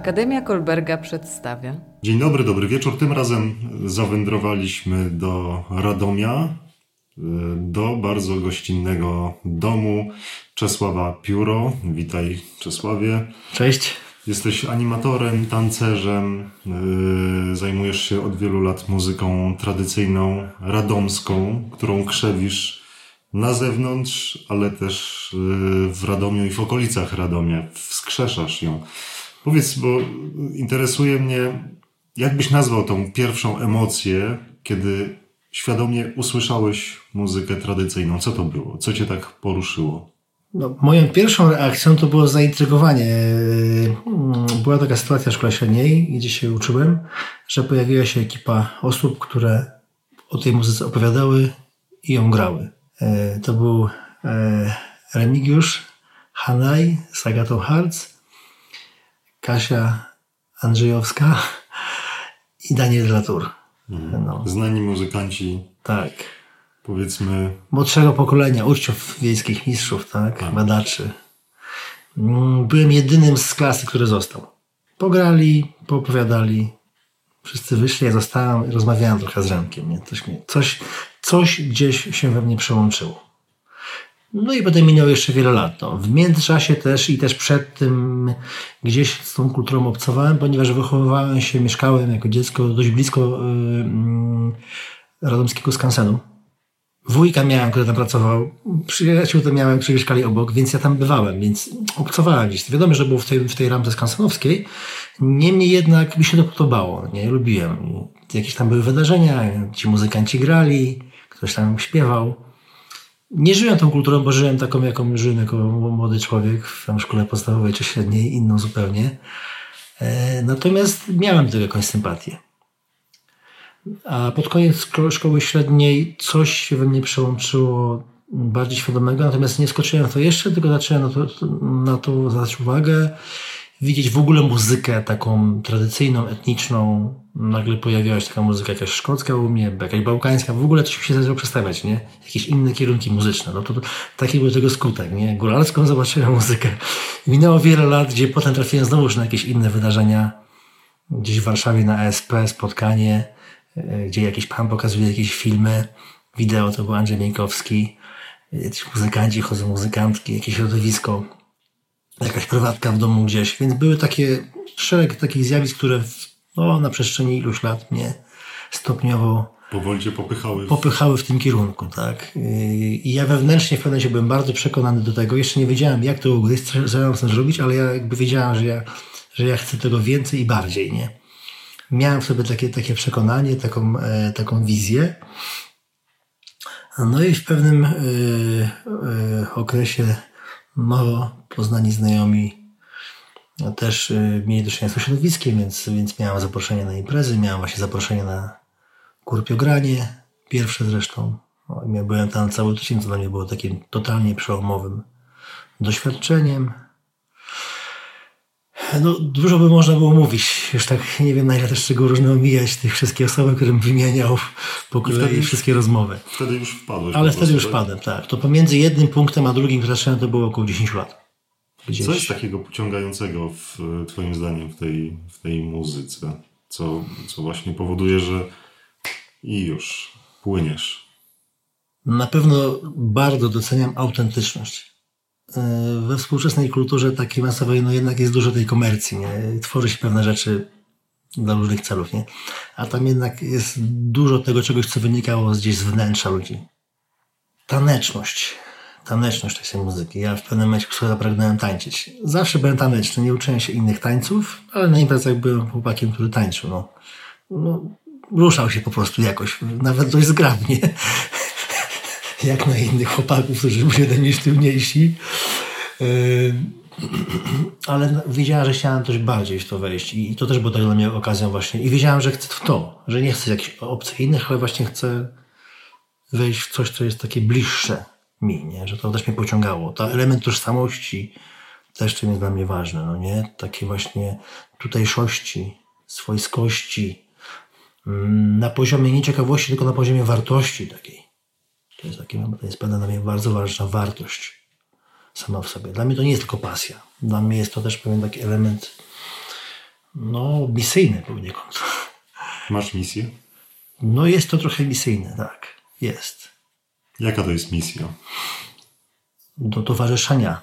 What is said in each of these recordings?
Akademia Kolberga przedstawia. Dzień dobry, dobry wieczór. Tym razem zawędrowaliśmy do Radomia, y, do bardzo gościnnego domu Czesława Pióro. Witaj Czesławie. Cześć. Jesteś animatorem, tancerzem, yy, zajmujesz się od wielu lat muzyką tradycyjną, radomską, którą krzewisz na zewnątrz, ale też yy, w Radomiu i w okolicach Radomia. Wskrzeszasz ją. Powiedz, bo interesuje mnie, jak byś nazwał tą pierwszą emocję, kiedy świadomie usłyszałeś muzykę tradycyjną? Co to było? Co cię tak poruszyło? No, moją pierwszą reakcją to było zaintrygowanie. Była taka sytuacja w szkole średniej, gdzie się uczyłem, że pojawiła się ekipa osób, które o tej muzyce opowiadały i ją grały. E, to był e, Remigiusz Hanaj z Agatą Harc, Kasia Andrzejowska i Daniel Latour. No. Znani muzykanci. Tak powiedzmy... Młodszego pokolenia, uczciów wiejskich mistrzów, tak, tak. badaczy. Mm, byłem jedynym z klasy, który został. Pograli, poopowiadali, wszyscy wyszli, ja zostałem i rozmawiałem trochę z Remkiem. Nie? Coś, coś, coś gdzieś się we mnie przełączyło. No i potem minęło jeszcze wiele lat. No. W międzyczasie też i też przed tym gdzieś z tą kulturą obcowałem, ponieważ wychowywałem się, mieszkałem jako dziecko dość blisko yy, radomskiego skansenu. Wujka miałem, który tam pracował, przyjaciół to miałem, którzy mieszkali obok, więc ja tam bywałem, więc obcowałem gdzieś. Wiadomo, że było w tej, w tej ramce skansenowskiej, niemniej jednak mi się to podobało, nie, lubiłem. Jakieś tam były wydarzenia, ci muzykanci grali, ktoś tam śpiewał. Nie żyłem tą kulturą, bo żyłem taką, jaką żyłem jako młody człowiek w tam szkole podstawowej czy średniej, inną zupełnie. E, natomiast miałem do tego jakąś sympatię. A pod koniec szkoły średniej coś się we mnie przełączyło bardziej świadomego, natomiast nie skoczyłem w to jeszcze, tylko zacząłem na to, na to zwracać uwagę, widzieć w ogóle muzykę taką tradycyjną, etniczną. Nagle pojawiała się taka muzyka jakaś szkocka u mnie, jakaś bałkańska, w ogóle coś mi się zaczęło przestawiać, nie? Jakieś inne kierunki muzyczne. No to, to taki był tego skutek, nie? Góralską zobaczyłem muzykę. Minęło wiele lat, gdzie potem trafiłem znowu już na jakieś inne wydarzenia. Gdzieś w Warszawie na ESP, spotkanie E, gdzie jakiś pan pokazuje jakieś filmy, wideo, to był Andrzej Mieńkowski, jakiś muzykanci chodzą, muzykantki, jakieś środowisko, jakaś prywatka w domu gdzieś, więc były takie szereg takich zjawisk, które w, no, na przestrzeni iluś lat mnie stopniowo Powoli cię popychały. Popychały w tym kierunku, tak. I ja wewnętrznie w pewnym momencie byłem bardzo przekonany do tego. Jeszcze nie wiedziałem, jak to ugryźć, co mam zrobić, ale ja jakby wiedziałem, że ja, że ja chcę tego więcej i bardziej, nie? miałem w sobie takie, takie przekonanie, taką, e, taką wizję. No i w pewnym e, e, okresie mało poznani znajomi też mieli do czynienia z środowiskiem, więc, więc miałem zaproszenie na imprezy, miałem właśnie zaproszenie na kurpiogranie, pierwsze zresztą. Byłem tam cały tydzień, co dla mnie było takim totalnie przełomowym doświadczeniem. No, dużo by można było mówić. Już tak nie wiem, na ile też czego różne omijać tych wszystkich osoby, którym wymieniał po kolei wszystkie rozmowy. Wtedy już wpadłeś. Ale wtedy już wpadłem, tak. To pomiędzy jednym punktem a drugim, które zacząłem, to było około 10 lat. Gdzieś. Co jest takiego pociągającego w Twoim zdaniem w tej, w tej muzyce? Co, co właśnie powoduje, że i już płyniesz? Na pewno bardzo doceniam autentyczność. E, we współczesnej kulturze takiej masowej, no jednak jest dużo tej komercji, nie? Tworzy się pewne rzeczy dla różnych celów, nie? A tam jednak jest dużo tego czegoś, co wynikało gdzieś z wnętrza ludzi. Taneczność. Taneczność tej muzyki. Ja w pewnym momencie zapragnąłem tańczyć. Zawsze byłem taneczny, nie uczyłem się innych tańców, ale na imprezach byłem chłopakiem, który tańczył, no. no ruszał się po prostu jakoś, nawet dość zgrabnie jak na innych chłopaków, którzy byli ode mnie sztywniejsi. Ale wiedziałem, że chciałem coś bardziej w to wejść i to też było dla mnie okazją właśnie. I wiedziałem, że chcę w to, że nie chcę jakichś opcyjnych, ale właśnie chcę wejść w coś, co jest takie bliższe mi, nie? że to też mnie pociągało. Ta element tożsamości też czym jest dla mnie ważny, no nie? Takie właśnie tutejszości, swojskości, mm, na poziomie nie ciekawości, tylko na poziomie wartości takiej. To jest, takie, to jest pewna dla mnie bardzo ważna wartość sama w sobie. Dla mnie to nie jest tylko pasja. Dla mnie jest to też pewien taki element no, misyjne poniekąd. Masz misję? No jest to trochę misyjne, tak. Jest. Jaka to jest misja? Do towarzyszenia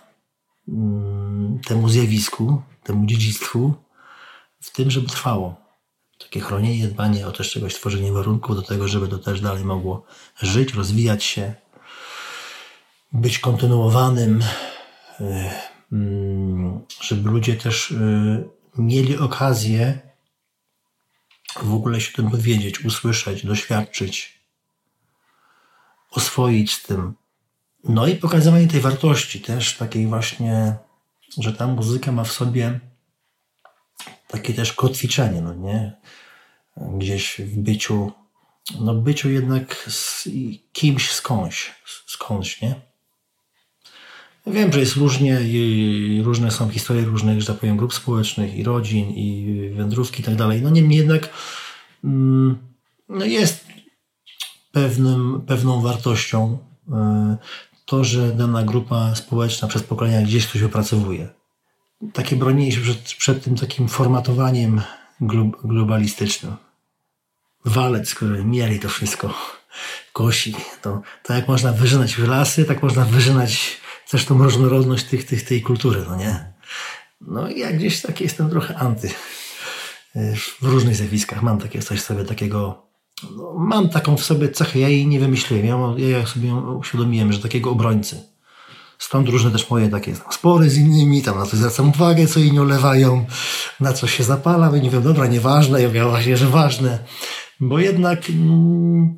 mm, temu zjawisku, temu dziedzictwu, w tym, żeby trwało. Takie chronienie, dbanie o też czegoś, tworzenie warunków do tego, żeby to też dalej mogło żyć, rozwijać się, być kontynuowanym, y, mm, żeby ludzie też y, mieli okazję w ogóle się tym dowiedzieć, usłyszeć, doświadczyć, oswoić z tym. No i pokazywanie tej wartości też, takiej właśnie, że ta muzyka ma w sobie takie też kotwiczenie, no nie? Gdzieś w byciu, no byciu jednak z kimś skądś, skądś, nie? Wiem, że jest różnie i różne są historie różnych, że tak powiem, grup społecznych i rodzin i wędrówki i tak dalej. No niemniej jednak mm, no jest pewnym, pewną wartością e, to, że dana grupa społeczna przez pokolenia gdzieś coś opracowuje. Takie bronienie się przed, przed tym takim formatowaniem globalistycznym. Walec, który mieli to wszystko, kosi. To, to jak można wyżynać lasy, tak można wyżynać też tą różnorodność tych, tych, tej kultury, no nie? No i ja gdzieś taki jestem trochę anty. W różnych zjawiskach mam takie coś sobie takiego, no, mam taką w sobie cechę, ja jej nie wymyśliłem, ja, ja sobie uświadomiłem, że takiego obrońcy. Stąd różne też moje takie spory z innymi, tam na coś zwracam uwagę, co inni olewają, na co się zapalam i nie wiem, dobra, nieważne, ja wiem właśnie, że ważne, bo jednak mm,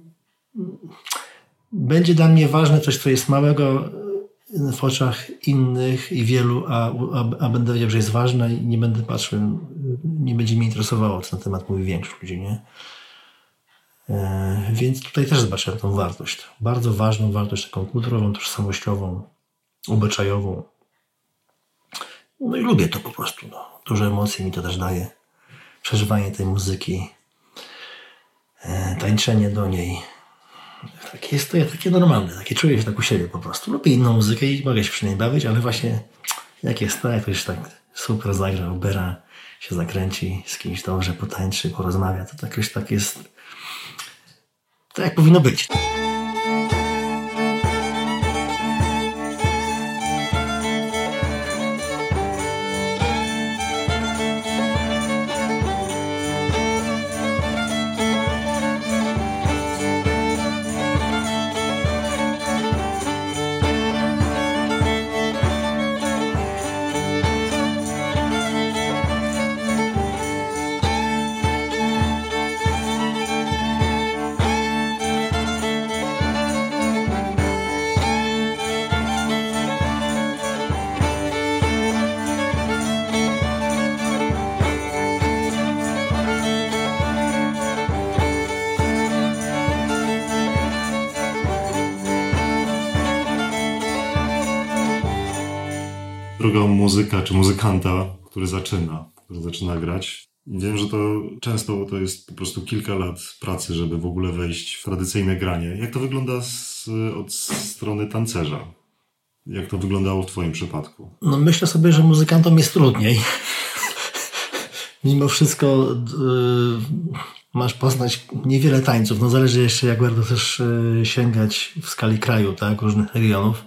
będzie dla mnie ważne coś, co jest małego, w oczach innych i wielu, a, a, a, będę wiedział, że jest ważne i nie będę patrzył, nie będzie mnie interesowało, co na temat mówi większość ludzi, nie? E, więc tutaj też zobaczyłem tą wartość. Bardzo ważną wartość, taką kulturową, tożsamościową, obyczajową. No i lubię to po prostu. No. Duże emocje mi to też daje. Przeżywanie tej muzyki, e, tańczenie do niej takie jest to ja takie normalne, takie czuję się tak u siebie po prostu. Lubię inną muzykę i mogę się przy niej bawić, ale właśnie jak jest to, jak ktoś tak super zagra, ubera, się zakręci, z kimś dobrze potańczy, porozmawia, to tak już tak jest tak jak powinno być. Muzyka czy muzykanta, który zaczyna, który zaczyna grać. Wiem, że to często to jest po prostu kilka lat pracy, żeby w ogóle wejść w tradycyjne granie. Jak to wygląda z, od strony tancerza? Jak to wyglądało w Twoim przypadku? No myślę sobie, że muzykantom jest trudniej. Mimo wszystko yy, masz poznać niewiele tańców. No zależy jeszcze jak bardzo też yy, sięgać w skali kraju, tak, różnych regionów.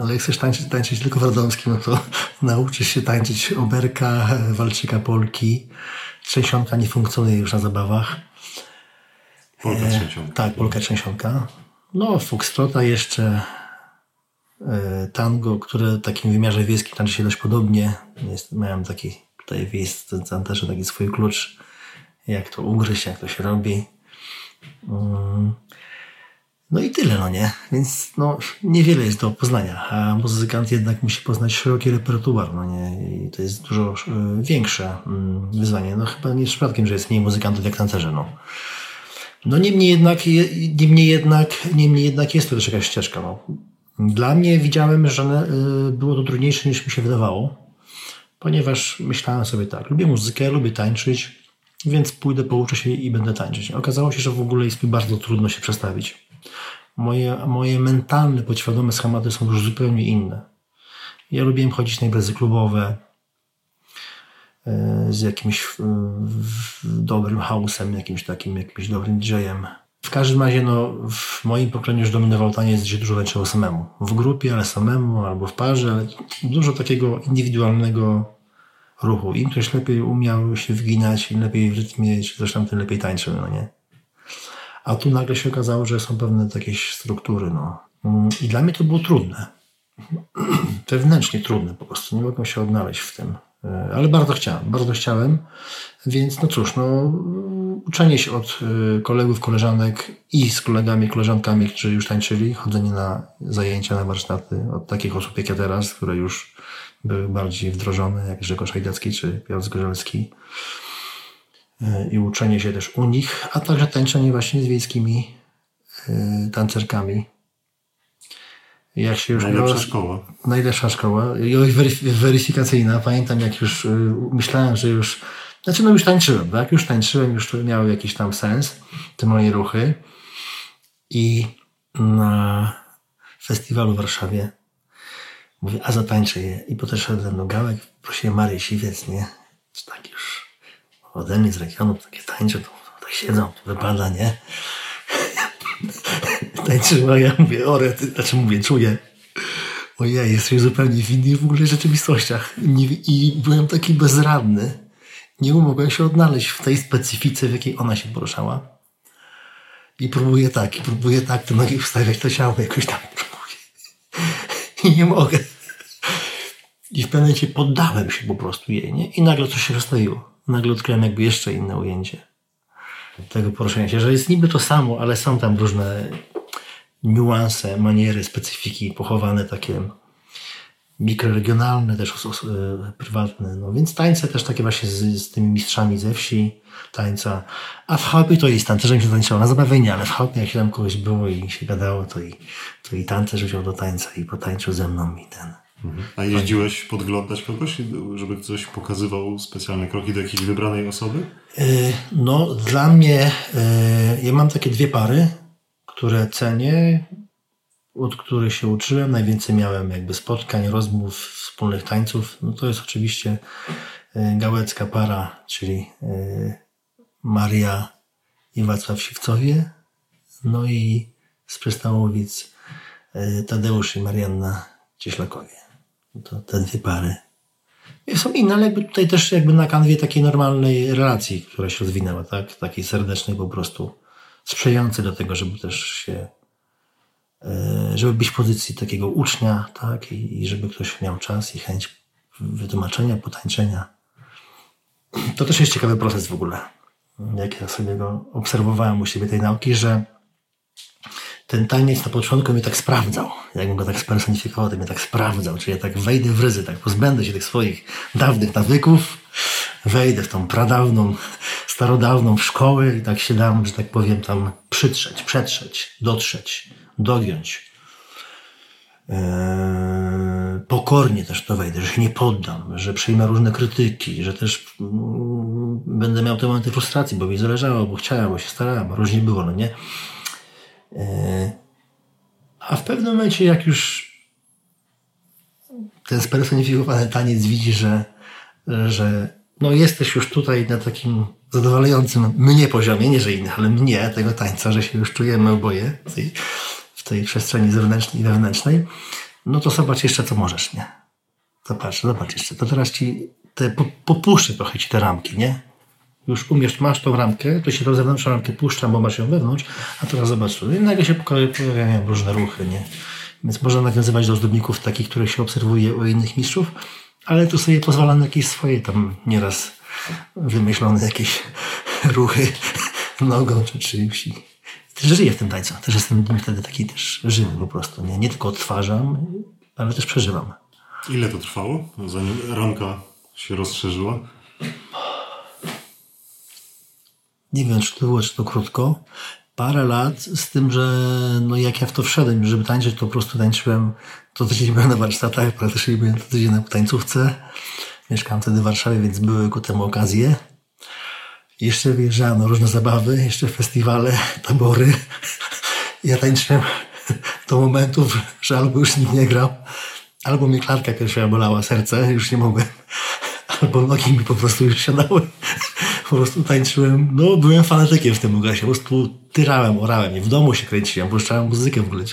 Ale jak chcesz tańczyć, tańczyć tylko w Radomskim, no to nauczysz się tańczyć oberka, walczyka polki. Trzęsionka nie funkcjonuje już na zabawach. Polka e, trzęsionka. tak, polka trzęsionka. No, foxtrota jeszcze, e, tango, które w takim wymiarze wiejskim tańczy się dość podobnie. Jest, miałem taki tutaj wiejscy tancerze taki swój klucz, jak to ugryźć, jak to się robi. Mm. No i tyle, no nie? Więc no, niewiele jest do poznania, a muzykant jednak musi poznać szeroki repertuar, no nie? I to jest dużo e, większe mm, wyzwanie. No chyba nie przypadkiem, że jest mniej muzykantów jak tancerze, no. No niemniej jednak, niemniej jednak, niemniej jednak jest to też jakaś ścieżka, no. Dla mnie widziałem, że e, było to trudniejsze niż mi się wydawało, ponieważ myślałem sobie tak, lubię muzykę, lubię tańczyć, więc pójdę, pouczę się i będę tańczyć. Okazało się, że w ogóle jest mi bardzo trudno się przestawić moje, moje mentalne, podświadome schematy są już zupełnie inne. Ja lubiłem chodzić na imprezy klubowe. e, z jakimś e, dobrym house'em, jakimś takim, jakimś dobrym DJ-em. W każdym razie, no, w moim pokoleniu już dominował taniec, gdzie dużo tańczyło samemu. W grupie, ale samemu, albo w parze, ale dużo takiego indywidualnego ruchu. Im ktoś lepiej umiał się wginać, im lepiej w rytmie, czy coś tam, tym lepiej tańczył, no nie? A tu nagle się okazało, że są pewne takie struktury, no. I dla mnie to było trudne. Wewnętrznie trudne po prostu. Nie mogłem się odnaleźć w tym. E, ale bardzo chciałem, bardzo chciałem. Więc no cóż, no, uczenie się od e, kolegów, koleżanek i z kolegami, koleżankami, którzy już tańczyli, chodzenie na zajęcia, na warsztaty od takich osób jak ja teraz, które już były bardziej wdrożone, jak Grzegorz Hajdacki czy Piotr Zgorzelski i uczenie się też u nich, a także tańczenie właśnie z wiejskimi tancerkami. Jak się już Najlepsza szkoła. Najlepsza szkoła. I weryfikacyjna. Pamiętam, jak już y, myślałem, że już. Znaczy, no już tańczyłem, tak? Już tańczyłem, już miały jakiś tam sens te moje ruchy. I na festiwalu w Warszawie mówię, a zatańczę je. I potem szedł ze mną Gałek, prosiłem Marię Siwiec, nie? Tak już ode z regionu, takie tańcze, to, tak siedzą, to wypada, nie? tańczyła, ja mówię, ore, ty, znaczy mówię, czuję, ojej, jesteś zupełnie w innych w ogóle rzeczywistościach. I byłem taki bezradny. Nie mogłem się odnaleźć w tej specyfice, w jakiej ona się poruszała. I próbuję tak, i próbuję tak te nogi wstawiać, to ciało jakoś tam próbuję. I nie mogę. I w pewnym momencie poddałem się po prostu jej, nie? I nagle coś się rozstawiło. Nagle odkryłem jakby jeszcze inne ujęcie tego poruszenia się, że jest niby to samo, ale są tam różne niuanse, maniery, specyfiki pochowane takie mikroregionalne, też e, prywatne. No więc tańce też takie właśnie z, z tymi mistrzami ze wsi tańca. A w chałupie to jest tancerzem się tańczyło na zabawienie, ale w chałupie jak się tam kogoś było i się gadało, to i, to i tancerz wziął do tańca i potańczył ze mną i ten. A jeździłeś podglądać kogoś, żeby ktoś pokazywał specjalne kroki do jakiejś wybranej osoby? E, no, dla mnie, e, ja mam takie dwie pary, które cenię, od których się uczyłem. Najwięcej miałem jakby spotkań, rozmów, wspólnych tańców. No to jest oczywiście e, gałecka para, czyli Maria i Wacław Siwcowie. No i z Przystałowic Tadeusz i Marianna Cieślakowie. To te dwie pary. Są inne, ale jakby tutaj też jakby na kanwie takiej normalnej relacji, która się rozwinęła, tak? Takiej serdecznej po prostu, sprzyjającej do tego, żeby też się, e, żeby być w pozycji takiego ucznia, tak? I, i żeby ktoś miał czas i chęć wytłumaczenia, potańczenia. To też jest ciekawy proces w ogóle. Jak ja sobie go obserwowałem u siebie tej nauki, że ten taniec na początku mnie tak sprawdzał. Jakbym go tak spersonifikował, to mnie tak sprawdzał. Czyli ja tak wejdę w ryzy, tak pozbędę się tych swoich dawnych nawyków, wejdę w tą pradawną, starodawną szkołę i tak się dam, że tak powiem, tam przytrzeć, przetrzeć, dotrzeć, dogiąć. Eee, pokornie też to wejdę, że się nie poddam, że przyjmę różne krytyki, że też mm, będę miał te momenty frustracji, bo mi zależało, bo chciałem, bo się starałem, różnie było, no nie? E, a w pewnym momencie, jak już ten spersonifikowany taniec widzi, że, że no jesteś już tutaj na takim zadowalającym mnie poziomie, nie że innych, ale mnie, tego tańca, że się już czujemy oboje w tej, w tej przestrzeni zewnętrznej i wewnętrznej, no to zobacz jeszcze, co możesz, nie? Zobacz, zobacz jeszcze. To teraz ci te, popuszczę trochę ci te ramki, nie? Już umiesz, masz tą ramkę, to się tą zewnętrzną ramkę puszcza, bo masz ją wewnątrz, a teraz zobacz, i nagle się pojawiają różne ruchy, nie? Więc można nawiązywać do ozdobników takich, których się obserwuje u innych mistrzów, ale tu sobie pozwala na jakieś swoje tam nieraz wymyślone jakieś ruchy nogą czy czymś. Też żyję w tym tańcu. Też jestem wtedy taki też żywy po prostu. Nie, nie tylko odtwarzam, ale też przeżywam. Ile to trwało, zanim ramka się rozszerzyła? Nie wiem, czy to było, czy to krótko, parę lat, z tym, że no jak ja w to wszedłem, żeby tańczyć, to po prostu tańczyłem, to tydzień byłem na warsztatach, praktycznie byłem to tydzień na tańcówce. Mieszkałem wtedy w Warszawie, więc były ku temu okazje. Jeszcze wyjeżdżałem na różne zabawy, jeszcze festiwale, tabory. Ja tańczyłem do momentów, że albo już nikt nie grał, albo mnie klarka piersiowa bolała serce, już nie mogłem. albo nogi mi po prostu już siadały. Po prostu tańczyłem, no byłem fanatykiem w tym ugasie, po prostu tyrałem, orałem i w domu się kręciłem, puszczałem muzykę w ogóle,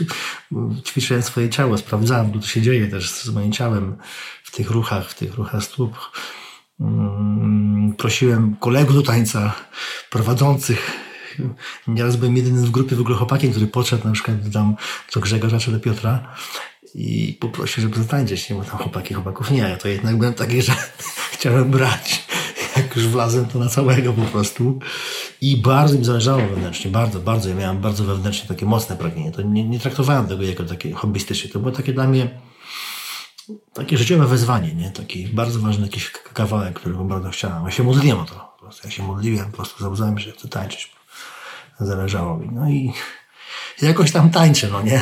ćwiczyłem swoje ciało, sprawdzałem, co się dzieje też z moim ciałem w tych ruchach, w tych ruchach stóp. Mm, prosiłem kolegów do tańca, prowadzących. Nieraz byłem jedynym w grupie w ogóle chłopakiem, który podszedł na przykład tam do Grzegorza czy do Piotra i poprosił, żeby zatańczyć. Nie, bo tam chłopaki, chłopaków nie. Ja to jednak byłem taki, że chciałem brać. Jak już wlazłem, to na całego po prostu. I bardzo mi zależało wewnętrznie, bardzo, bardzo. Ja miałem bardzo wewnętrznie takie mocne pragnienie. To nie, nie traktowałem tego jako takie hobbystycznie. To było takie dla mnie takie życiowe wezwanie, nie? Taki bardzo ważny jakiś kawałek, którego bardzo chciałem. Ja się modliłem o to. Po prostu. Ja się modliłem, po prostu zabrałem, że chcę tańczyć. Zależało mi. No i jakoś tam tańczę, no nie?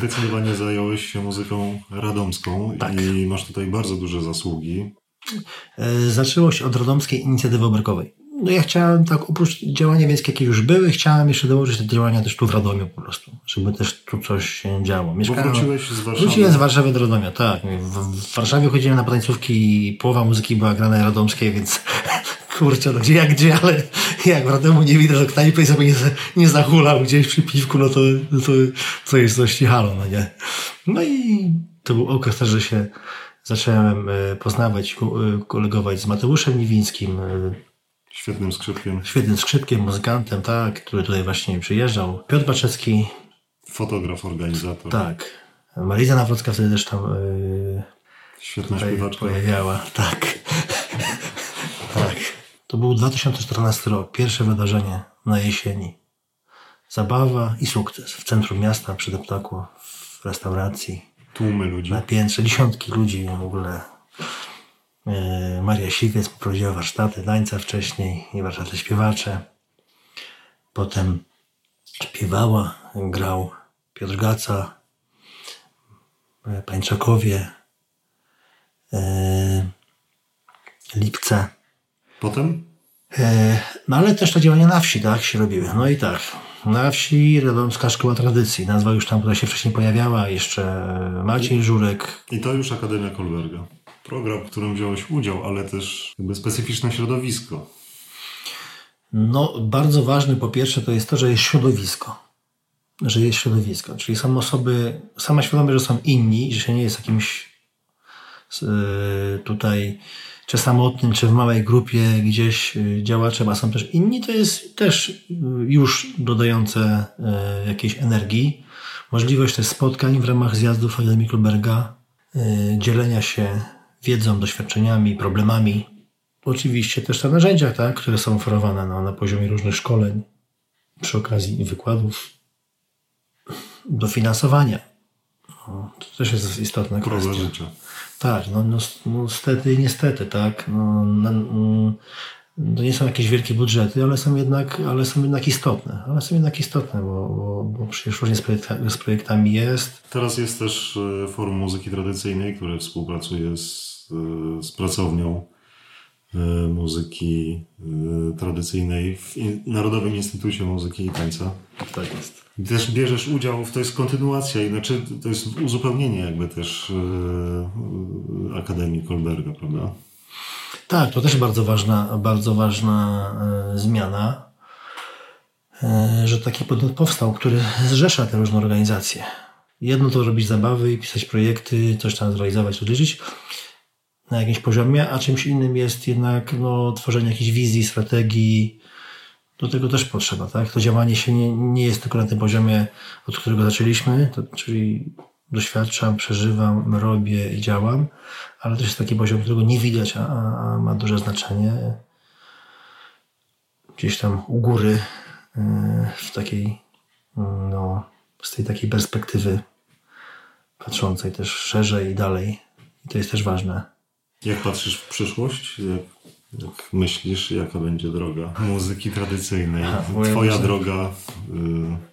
Zdecydowanie zająłeś się muzyką radomską tak. i masz tutaj bardzo duże zasługi. E, zaczęło się od radomskiej inicjatywy obrkowej. No ja chciałem tak, oprócz działania wiejskie, jakie już były, chciałem jeszcze dołożyć te działania też tu w Radomiu po prostu, żeby też tu coś się działo. Mieszkałem, Bo wróciłeś z Warszawy? Wróciłem z Warszawy do Radomia, tak. W, w Warszawie chodziłem na potańcówki i połowa muzyki była grana radomskiej, więc kurczę, no gdzie jak gdzie, ale jak w Radomu nie widać, że knajpy sobie nie, nie zahulał gdzieś przy piwku, no to, no to, to jest coś halo, no nie. No i to był okres też, że się zacząłem e, poznawać, e, kolegować z Mateuszem Niwińskim, e, Świetnym skrzypkiem. Świetnym skrzypkiem, muzykantem, tak, który tutaj właśnie przyjeżdżał. Piotr Baczewski. Fotograf, organizator. Tak. Mariza Nawrocka wtedy też tam yy, Świetna śpiewaczka. pojawiała. Tak. To był 2014 rok, pierwsze wydarzenie na jesieni. Zabawa i sukces. W centrum miasta, przy deptaku, w restauracji. Tłumy ludzi. Na piętrze, dziesiątki ludzi w ogóle. E, Maria Siwiec poprowadziła warsztaty tańca wcześniej i warsztaty śpiewacze. Potem śpiewała, grał Piotr Gaca, e, Pańczakowie, e, Lipce. Potem? No ale też te działania na wsi, tak, się robiły. No i tak, na wsi Radomska Szkoła Tradycji. Nazwa już tam, która się wcześniej pojawiała, jeszcze Maciej Żurek. I to już Akademia Kolberga program, w którym wziąłeś udział, ale też jakby specyficzne środowisko. No, bardzo ważne po pierwsze to jest to, że jest środowisko. Że jest środowisko. Czyli są osoby, sama świadomość, że są inni, że się nie jest jakimś tutaj czy samotnym, czy w małej grupie gdzieś yy, działaczem, a są też inni, to jest też yy, już dodające jakiejś energii możliwość też spotkań w ramach zjazdów Akademii Kulberga, yy, dzielenia się wiedzą, doświadczeniami, problemami. Oczywiście też na narzędziach, tak, które są oferowane no, na poziomie różnych szkoleń, przy okazji wykładów, dofinansowania. No, to też jest istotna Proza kwestia. życia. Tak, no, no, no niestety, niestety, tak. No, no, no, to nie są jakieś wielkie budżety, ale są jednak, ale są jednak istotne. Ale są jednak istotne, bo, bo, bo przecież różnie z, projekta, z projektami jest. Teraz jest też e, Forum Muzyki Tradycyjnej, które współpracuje z, e, z pracownią muzyki e, tradycyjnej w Narodowym Instytucie Muzyki i Tańca. Tak jest. Też bierzesz udział, w, to jest kontynuacja, znaczy to jest uzupełnienie jakby też e, e, Akademii Kolberga, prawda? Tak, to też bardzo ważna, bardzo ważna e, zmiana, e, że taki podmiot powstał, który zrzesza te różne organizacje. Jedno to robić zabawy i pisać projekty, coś tam zrealizować, liczyć na jakimś poziomie, a czymś innym jest jednak no, tworzenie jakiejś wizji, strategii. Do tego też potrzeba, tak? To działanie się nie, nie jest tylko na tym poziomie, od którego zaczęliśmy, to, czyli doświadczam, przeżywam, robię i działam, ale też jest taki poziom, którego nie widać, a, a ma duże znaczenie. Gdzieś tam u góry, yy, w takiej, no, z tej takiej perspektywy patrzącej też szerzej i dalej. I to jest też ważne. Jak patrzysz w przyszłość? Jak, jak myślisz, jaka będzie droga muzyki tradycyjnej? Twoja droga. Y,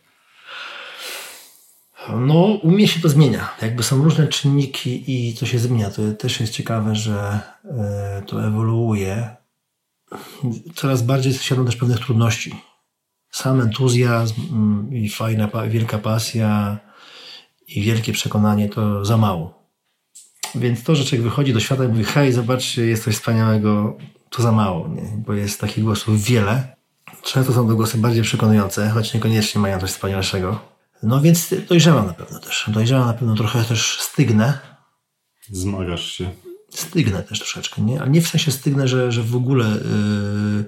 No, u mnie się to zmienia. Jakby są różne czynniki i to się zmienia. To też jest ciekawe, że e, to ewoluuje. Coraz bardziej świadom też pewnych trudności. Sam entuzjazm mm, i fajna, wielka pasja i wielkie przekonanie to za mało. Więc to, że człowiek wychodzi do świata i mówi hej, zobaczcie, jest coś wspaniałego, to za mało, nie? bo jest takich głosów wiele. Często są to głosy bardziej przekonujące, choć niekoniecznie mają coś wspanialszego. No więc dojrzewam na pewno też. Dojrzewam na pewno trochę też stygnę. zmagasz się. Stygnę też troszeczkę, nie? Ale nie w sensie stygnę, że, że w ogóle yy,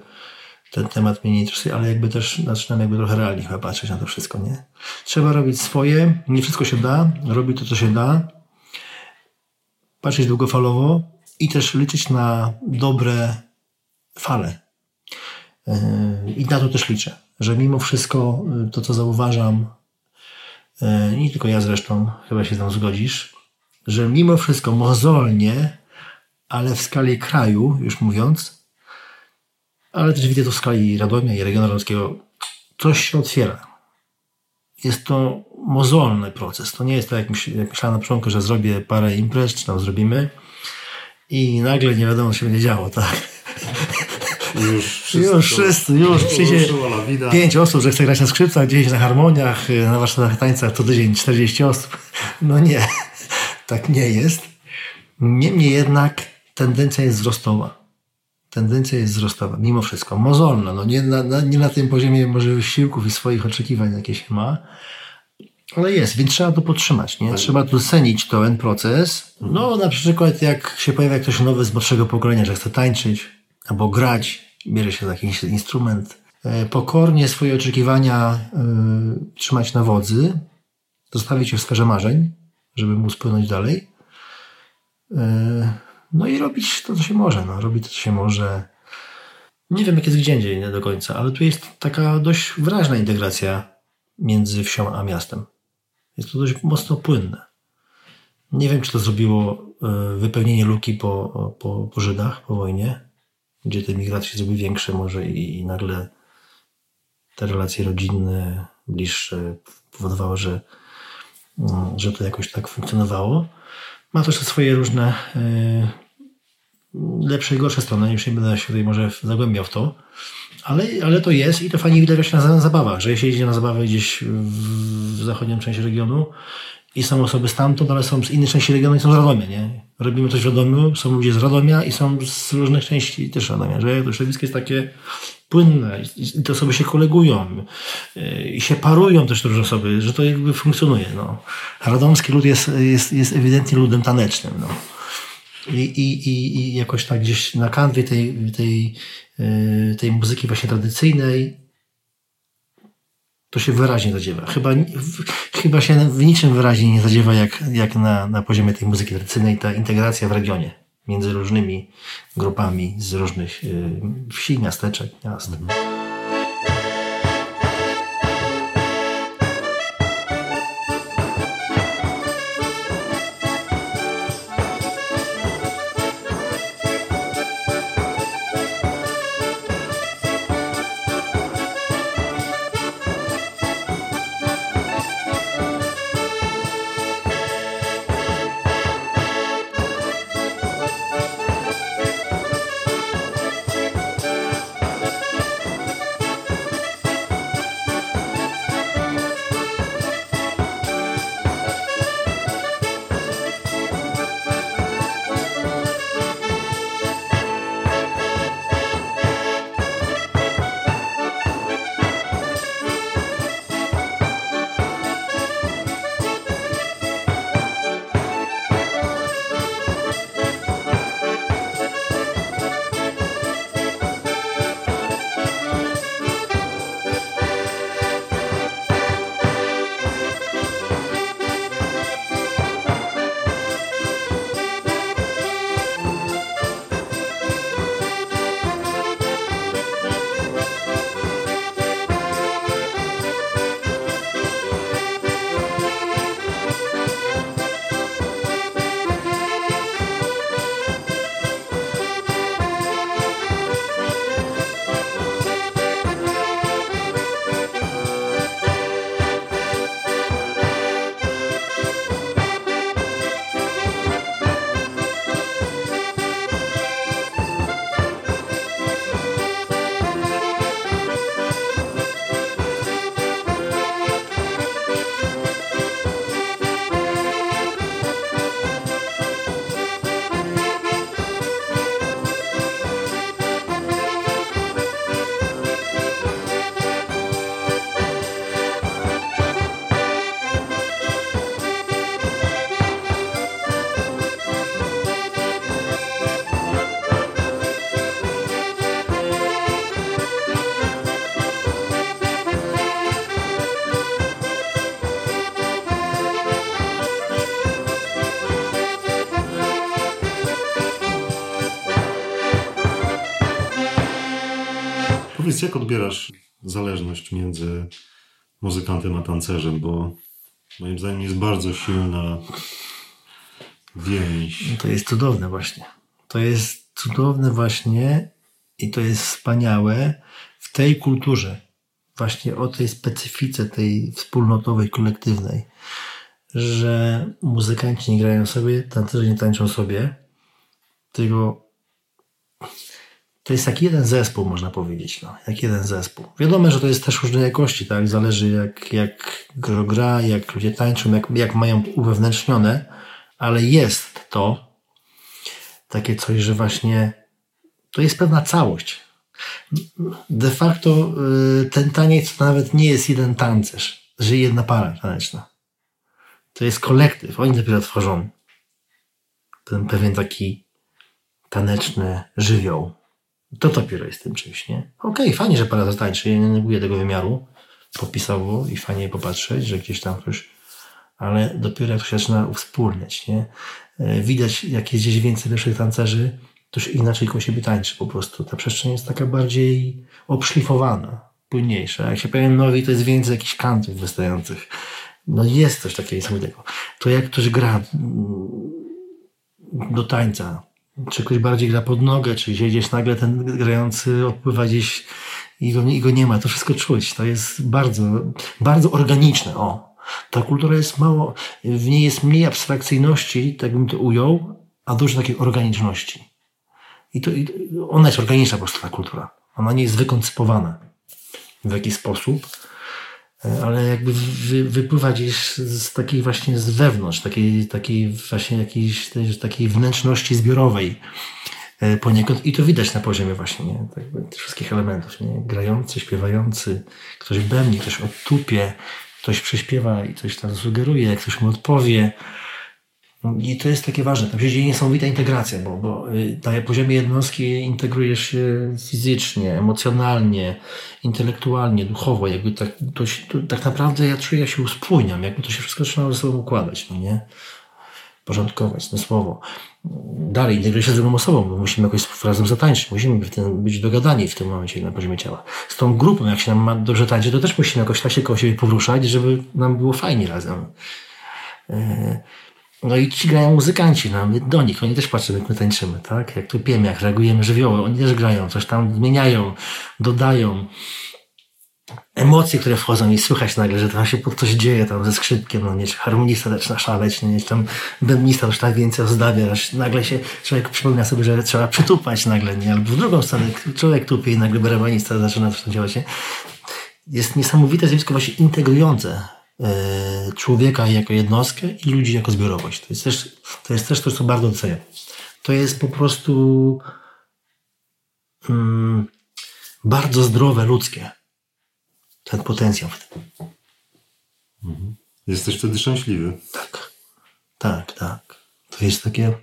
ten temat mnie nie interesuje, ale jakby też zaczynam jakby trochę realnie chyba patrzeć na to wszystko, nie? Trzeba robić swoje, nie wszystko się da, robić to, co się da, patrzeć długofalowo i też liczyć na dobre fale. Yy, I na to też liczę, że mimo wszystko yy, to, co zauważam, yy, nie tylko ja zresztą, chyba się z tym zgodzisz, że mimo wszystko mozolnie, ale w skali kraju, już mówiąc, ale też widzę to w skali Radomia i regionu radomskiego, coś się otwiera. Jest to mozolny proces. To nie jest tak, jak, myśl, jak myślałem na początku, że zrobię parę imprez, czy tam zrobimy i nagle nie wiadomo, co się będzie działo, tak? Już wszystko, Już wszyscy, już przyjdzie pięć osób, że chce grać na skrzypcach, 10 na harmoniach, y, na warsztatach tańca to tydzień 40 osób. No nie, tak nie jest. Niemniej jednak tendencja jest wzrostowa. Tendencja jest wzrostowa, mimo wszystko. Mozolna, no nie na, na, nie na tym poziomie może wysiłków i swoich oczekiwań, jakie się ma, ale jest, więc trzeba to podtrzymać, nie? Trzeba docenić to, ten proces. No, na przykład jak się pojawia ktoś nowy z młodszego pokolenia, że chce tańczyć albo grać, bierze się za jakiś instrument, e, pokornie swoje oczekiwania y, trzymać na wodzy, zostawić je w sferze marzeń, żeby móc płynąć dalej. Y, no i robić to, co się może. No, robić to, co się może. Nie wiem, jak jest gdzie indziej nie do końca, ale tu jest taka dość wyraźna integracja między wsią a miastem. Jest to dość mocno płynne. Nie wiem, czy to zrobiło y, wypełnienie luki po, po, po Żydach, po wojnie, gdzie te migracje zrobiły większe może i, i nagle te relacje rodzinne, bliższe powodowały, że, mm, że to jakoś tak funkcjonowało. Ma też swoje różne y, lepsze i gorsze strony. Już nie będę się tutaj może zagłębiał w to. Ale, ale to jest i to fajnie widać właśnie na zabawach, że jeśli jedzie na zabawę gdzieś w, zachodnią część regionu i są osoby stamtąd, ale są z innej części regionu i są z Radomia, nie? Robimy coś w Radomiu, są ludzie z Radomia i są z różnych części też Radomia, że to środowisko jest takie płynne i te osoby się kolegują yy, i się parują też te różne osoby, że to jakby funkcjonuje, no. Radomski lud jest, jest, jest ewidentnie ludem tanecznym, no. I, i, i, I jakoś tak gdzieś na kanwie tej, tej, tej muzyki właśnie tradycyjnej to się wyraźnie zadziewa. Chyba, chyba się w niczym wyraźnie nie zadziewa jak, jak na, na poziomie tej muzyki tradycyjnej ta integracja w regionie między różnymi grupami z różnych y, wsi, miasteczek, miast. Powiedz, jak odbierasz zależność między muzykantem a tancerzem, bo moim zdaniem jest bardzo silna więź. To jest cudowne właśnie. To jest cudowne właśnie i to jest wspaniałe w tej kulturze, właśnie o tej specyfice tej wspólnotowej, kolektywnej, że muzykanci nie grają sobie, tancerze nie tańczą sobie, tylko to jest jak jeden zespół, można powiedzieć, no, jak jeden zespół. Wiadomo, że to jest też różnej jakości, tak? Zależy jak, jak gra, jak ludzie tańczą, jak, jak mają uwewnętrznione, ale jest to takie coś, że właśnie to jest pewna całość. De facto y, ten taniec to nawet nie jest jeden tancerz, że jedna para taneczna. To jest kolektyw, oni dopiero tworzą ten pewien taki taneczny żywioł. To dopiero jest tym czymś, nie? Okej, okay, fajnie, że para zatańczy, ja nie neguję tego wymiaru popisowo i fajnie popatrzeć, że gdzieś tam ktoś, ale dopiero jak się zaczyna uwspólniać, nie? E, widać, jak jest gdzieś więcej lepszych tancerzy, to już inaczej koło siebie tańczy po prostu. Ta przestrzeń jest taka bardziej obszlifowana, płynniejsza. Jak się pojawią nowi, to jest więcej jakichś kantów wystających. No jest coś takiego niesamowitego. To jak ktoś gra mm, do tańca, czy ktoś bardziej gra pod nogę, czy gdzieś nagle ten grający odpływa gdzieś i go, i go nie ma. To wszystko czuć. To jest bardzo, bardzo organiczne. O. Ta kultura jest mało, w niej jest mniej abstrakcyjności, tak bym to ujął, a dużo takiej organiczności. I to, i ona jest organiczna po prostu, ta kultura. Ona nie jest wykoncypowana w jakiś sposób, ale jakby wy, wypływa gdzieś z, z takiej właśnie z wewnątrz, takiej, takiej właśnie jakiejś tej, takiej wnętrzności zbiorowej e, poniekąd i to widać na poziomie właśnie nie? Tak, wszystkich elementów. Nie? Grający, śpiewający, ktoś bębni, ktoś odtupie, ktoś prześpiewa i coś tam sugeruje, ktoś mu odpowie. I to jest takie ważne. Tam się dzieje niesamowita integracja, bo, bo y, na poziomie jednostki integrujesz się fizycznie, emocjonalnie, intelektualnie, duchowo. Jakby tak, to, to, tak naprawdę ja czuję, ja się uspójniam, jakby to się wszystko zaczynało ze sobą układać, no nie? Porządkować, no słowo. Dalej integruje się z drugą osobą, bo musimy jakoś razem zatańczyć, musimy tym, być dogadani w tym momencie na poziomie ciała. Z tą grupą, jak się nam ma dobrze tańczyć, to też musimy jakoś tak się koło siebie poruszać, żeby nam było fajnie razem. Yy no i ci grają muzykanci, no, my do nich, oni też patrzą, jak my tańczymy, tak? Jak tupiemy, jak reagujemy żywioły, oni też grają, coś tam zmieniają, dodają. Emocje, które wchodzą i słychać nagle, że tam się coś dzieje tam ze skrzypkiem, no nie, czy harmonista zaczyna szaleć, nie, czy tam bębnista już tak więcej ozdabia, aż nagle się człowiek przypomina sobie, że trzeba przytupać nagle, nie? Albo w drugą stronę człowiek tupie i nagle barabanista zaczyna coś tam działać, nie? Jest niesamowite zjawisko właśnie integrujące człowieka jako jednostkę i ludzi jako zbiorowość. To jest też to, jest też to co bardzo doceniam. To jest po prostu mm, bardzo zdrowe, ludzkie. Ten potencjał w tym. Mhm. Jesteś wtedy szczęśliwy. Tak, tak, tak. To jest takie.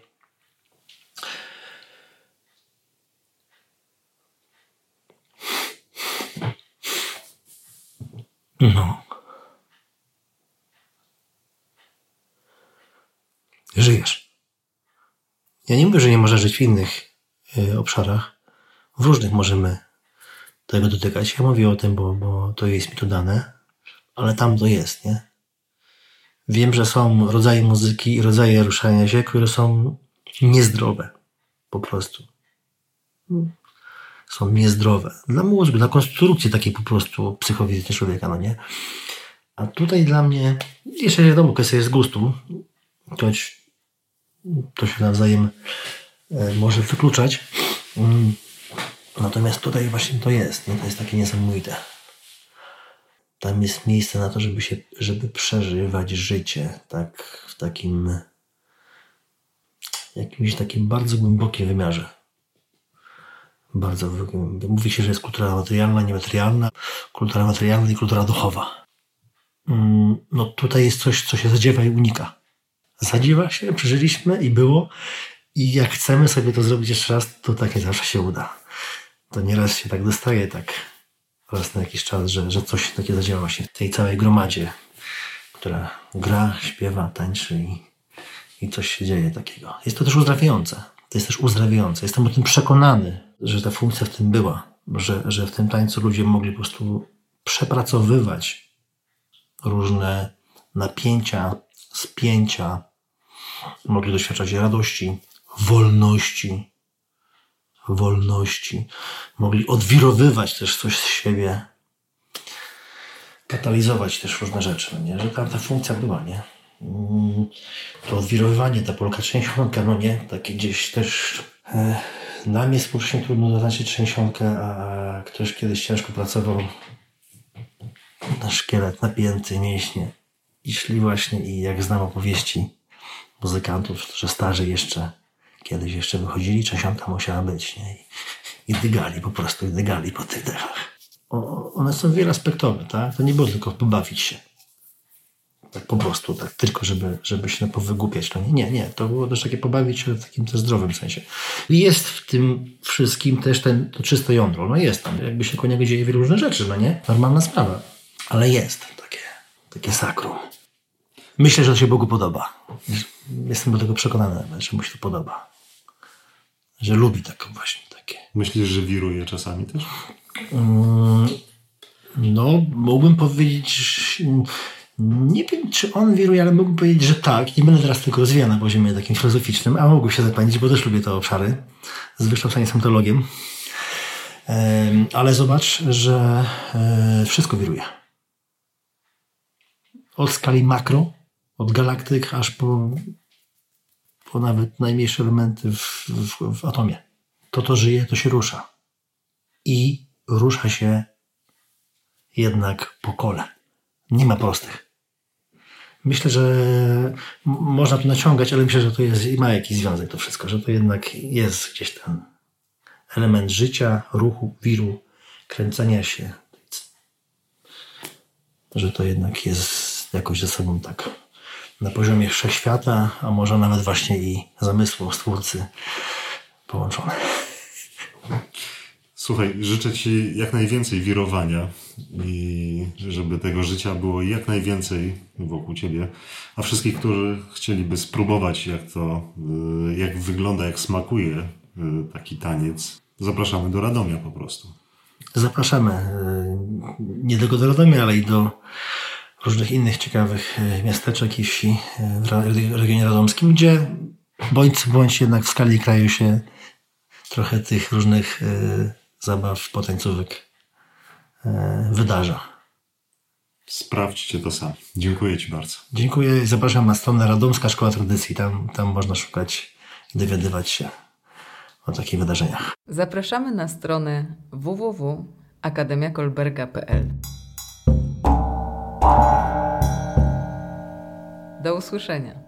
No. Żyjesz. Ja nie mówię, że nie można żyć w innych y, obszarach. W różnych możemy tego dotykać. Ja mówię o tym, bo, bo to jest mi tu dane, ale tam to jest, nie? Wiem, że są rodzaje muzyki i rodzaje ruszania się, które są niezdrowe. Po prostu. Są niezdrowe. Dla mózgu, dla konstrukcji takiej po prostu psychofizycznej człowieka, no nie? A tutaj dla mnie, jeszcze wiadomo, kwestia jest gustu. Choć to się nawzajem e, może wykluczać. Mm. Natomiast tutaj właśnie to jest, nie? to jest takie niesamowite. Tam jest miejsce na to, żeby się, żeby przeżywać życie tak w takim jakimś takim bardzo głębokim wymiarze. Bardzo mówi się, że jest kultura materialna, niematerialna, kultura materialna i kultura duchowa. Mm, no tutaj jest coś, co się zadziewa i unika zadziewa się, przeżyliśmy i było. I jak chcemy sobie to zrobić jeszcze raz, to takie zawsze się uda. To nieraz się tak dostaje, tak raz na jakiś czas, że, że coś takie zadziała się w tej całej gromadzie, która gra, śpiewa, tańczy i, i coś się dzieje takiego. Jest to też uzdrawiające. To jest też uzdrawiające. Jestem o tym przekonany, że ta funkcja w tym była, że, że w tym tańcu ludzie mogli po prostu przepracowywać różne napięcia, spięcia, mogli doświadczać radości, wolności, wolności. Mogli odwirowywać też coś z siebie, katalizować też różne rzeczy, no nie? że tam ta funkcja była, nie? Mm, to odwirowywanie, ta polka trzęsionka, no nie? Takie gdzieś też e, nam jest współcześnie trudno zaznaczyć trzęsionkę, a ktoś kiedyś ciężko pracował na szkielet napięty, mięśnie i właśnie i jak znam opowieści muzykantów, że starzy jeszcze kiedyś jeszcze wychodzili, czasiątka musiała być, nie? I, i dygali po prostu, i dygali po tych dechach. O, one są wieloaspektowe, tak? To nie było tylko pobawić się. Tak po prostu, tak tylko, żeby, żeby się powygłupiać. No nie, nie, to było też takie pobawić się w takim też zdrowym sensie. I jest w tym wszystkim też ten, to czyste jądro. No jest tam, jakby się konia dzieje wiele różnych rzeczy, no nie? Normalna sprawa. Ale jest takie, takie sakrum. Myślę, że to się Bogu podoba. Jestem do tego przekonany, że mu się to podoba. Że lubi taką właśnie takie. Myślisz, że wiruje czasami też? Mm, no, mógłbym powiedzieć, nie wiem, czy on wiruje, ale mógłbym powiedzieć, że tak. Nie będę teraz tylko rozwijał na poziomie takim filozoficznym, a mógłbym się zapędzić, bo też lubię te obszary. Z wykształcenia jestem teologiem. Ale zobacz, że e, wszystko wiruje. Od skali makro od galaktyk aż po, po nawet najmniejsze elementy w, w, w atomie. To, to żyje, to się rusza. I rusza się jednak po kole. Nie ma prostych. Myślę, że można tu naciągać, ale myślę, że to jest, ma jakiś związek to wszystko, że to jednak jest gdzieś ten element życia, ruchu, wiru, kręcenia się. Że to jednak jest jakoś ze sobą tak na poziomie wszechświata, a może nawet właśnie i zamysłu stwórcy połączone. Słuchaj, życzę Ci jak najwięcej wirowania i żeby tego życia było jak najwięcej wokół Ciebie. A wszystkich, którzy chcieliby spróbować, jak to, y, jak wygląda, jak smakuje y, taki taniec, zapraszamy do Radomia po prostu. Zapraszamy y, nie tylko do Radomia, ale i do różnych innych ciekawych miasteczek i wsi w regionie radomskim, gdzie bądź bądź jednak w skali kraju się trochę tych różnych zabaw potańcówek e, wydarza. Sprawdźcie to sami. Dziękuję Ci bardzo. Dziękuję. Zapraszam na stronę Radomska Szkoła Tradycji. Tam, tam można szukać i dowiadywać się o takich wydarzeniach. Zapraszamy na stronę www.akademiakolberga.pl Do usłyszenia.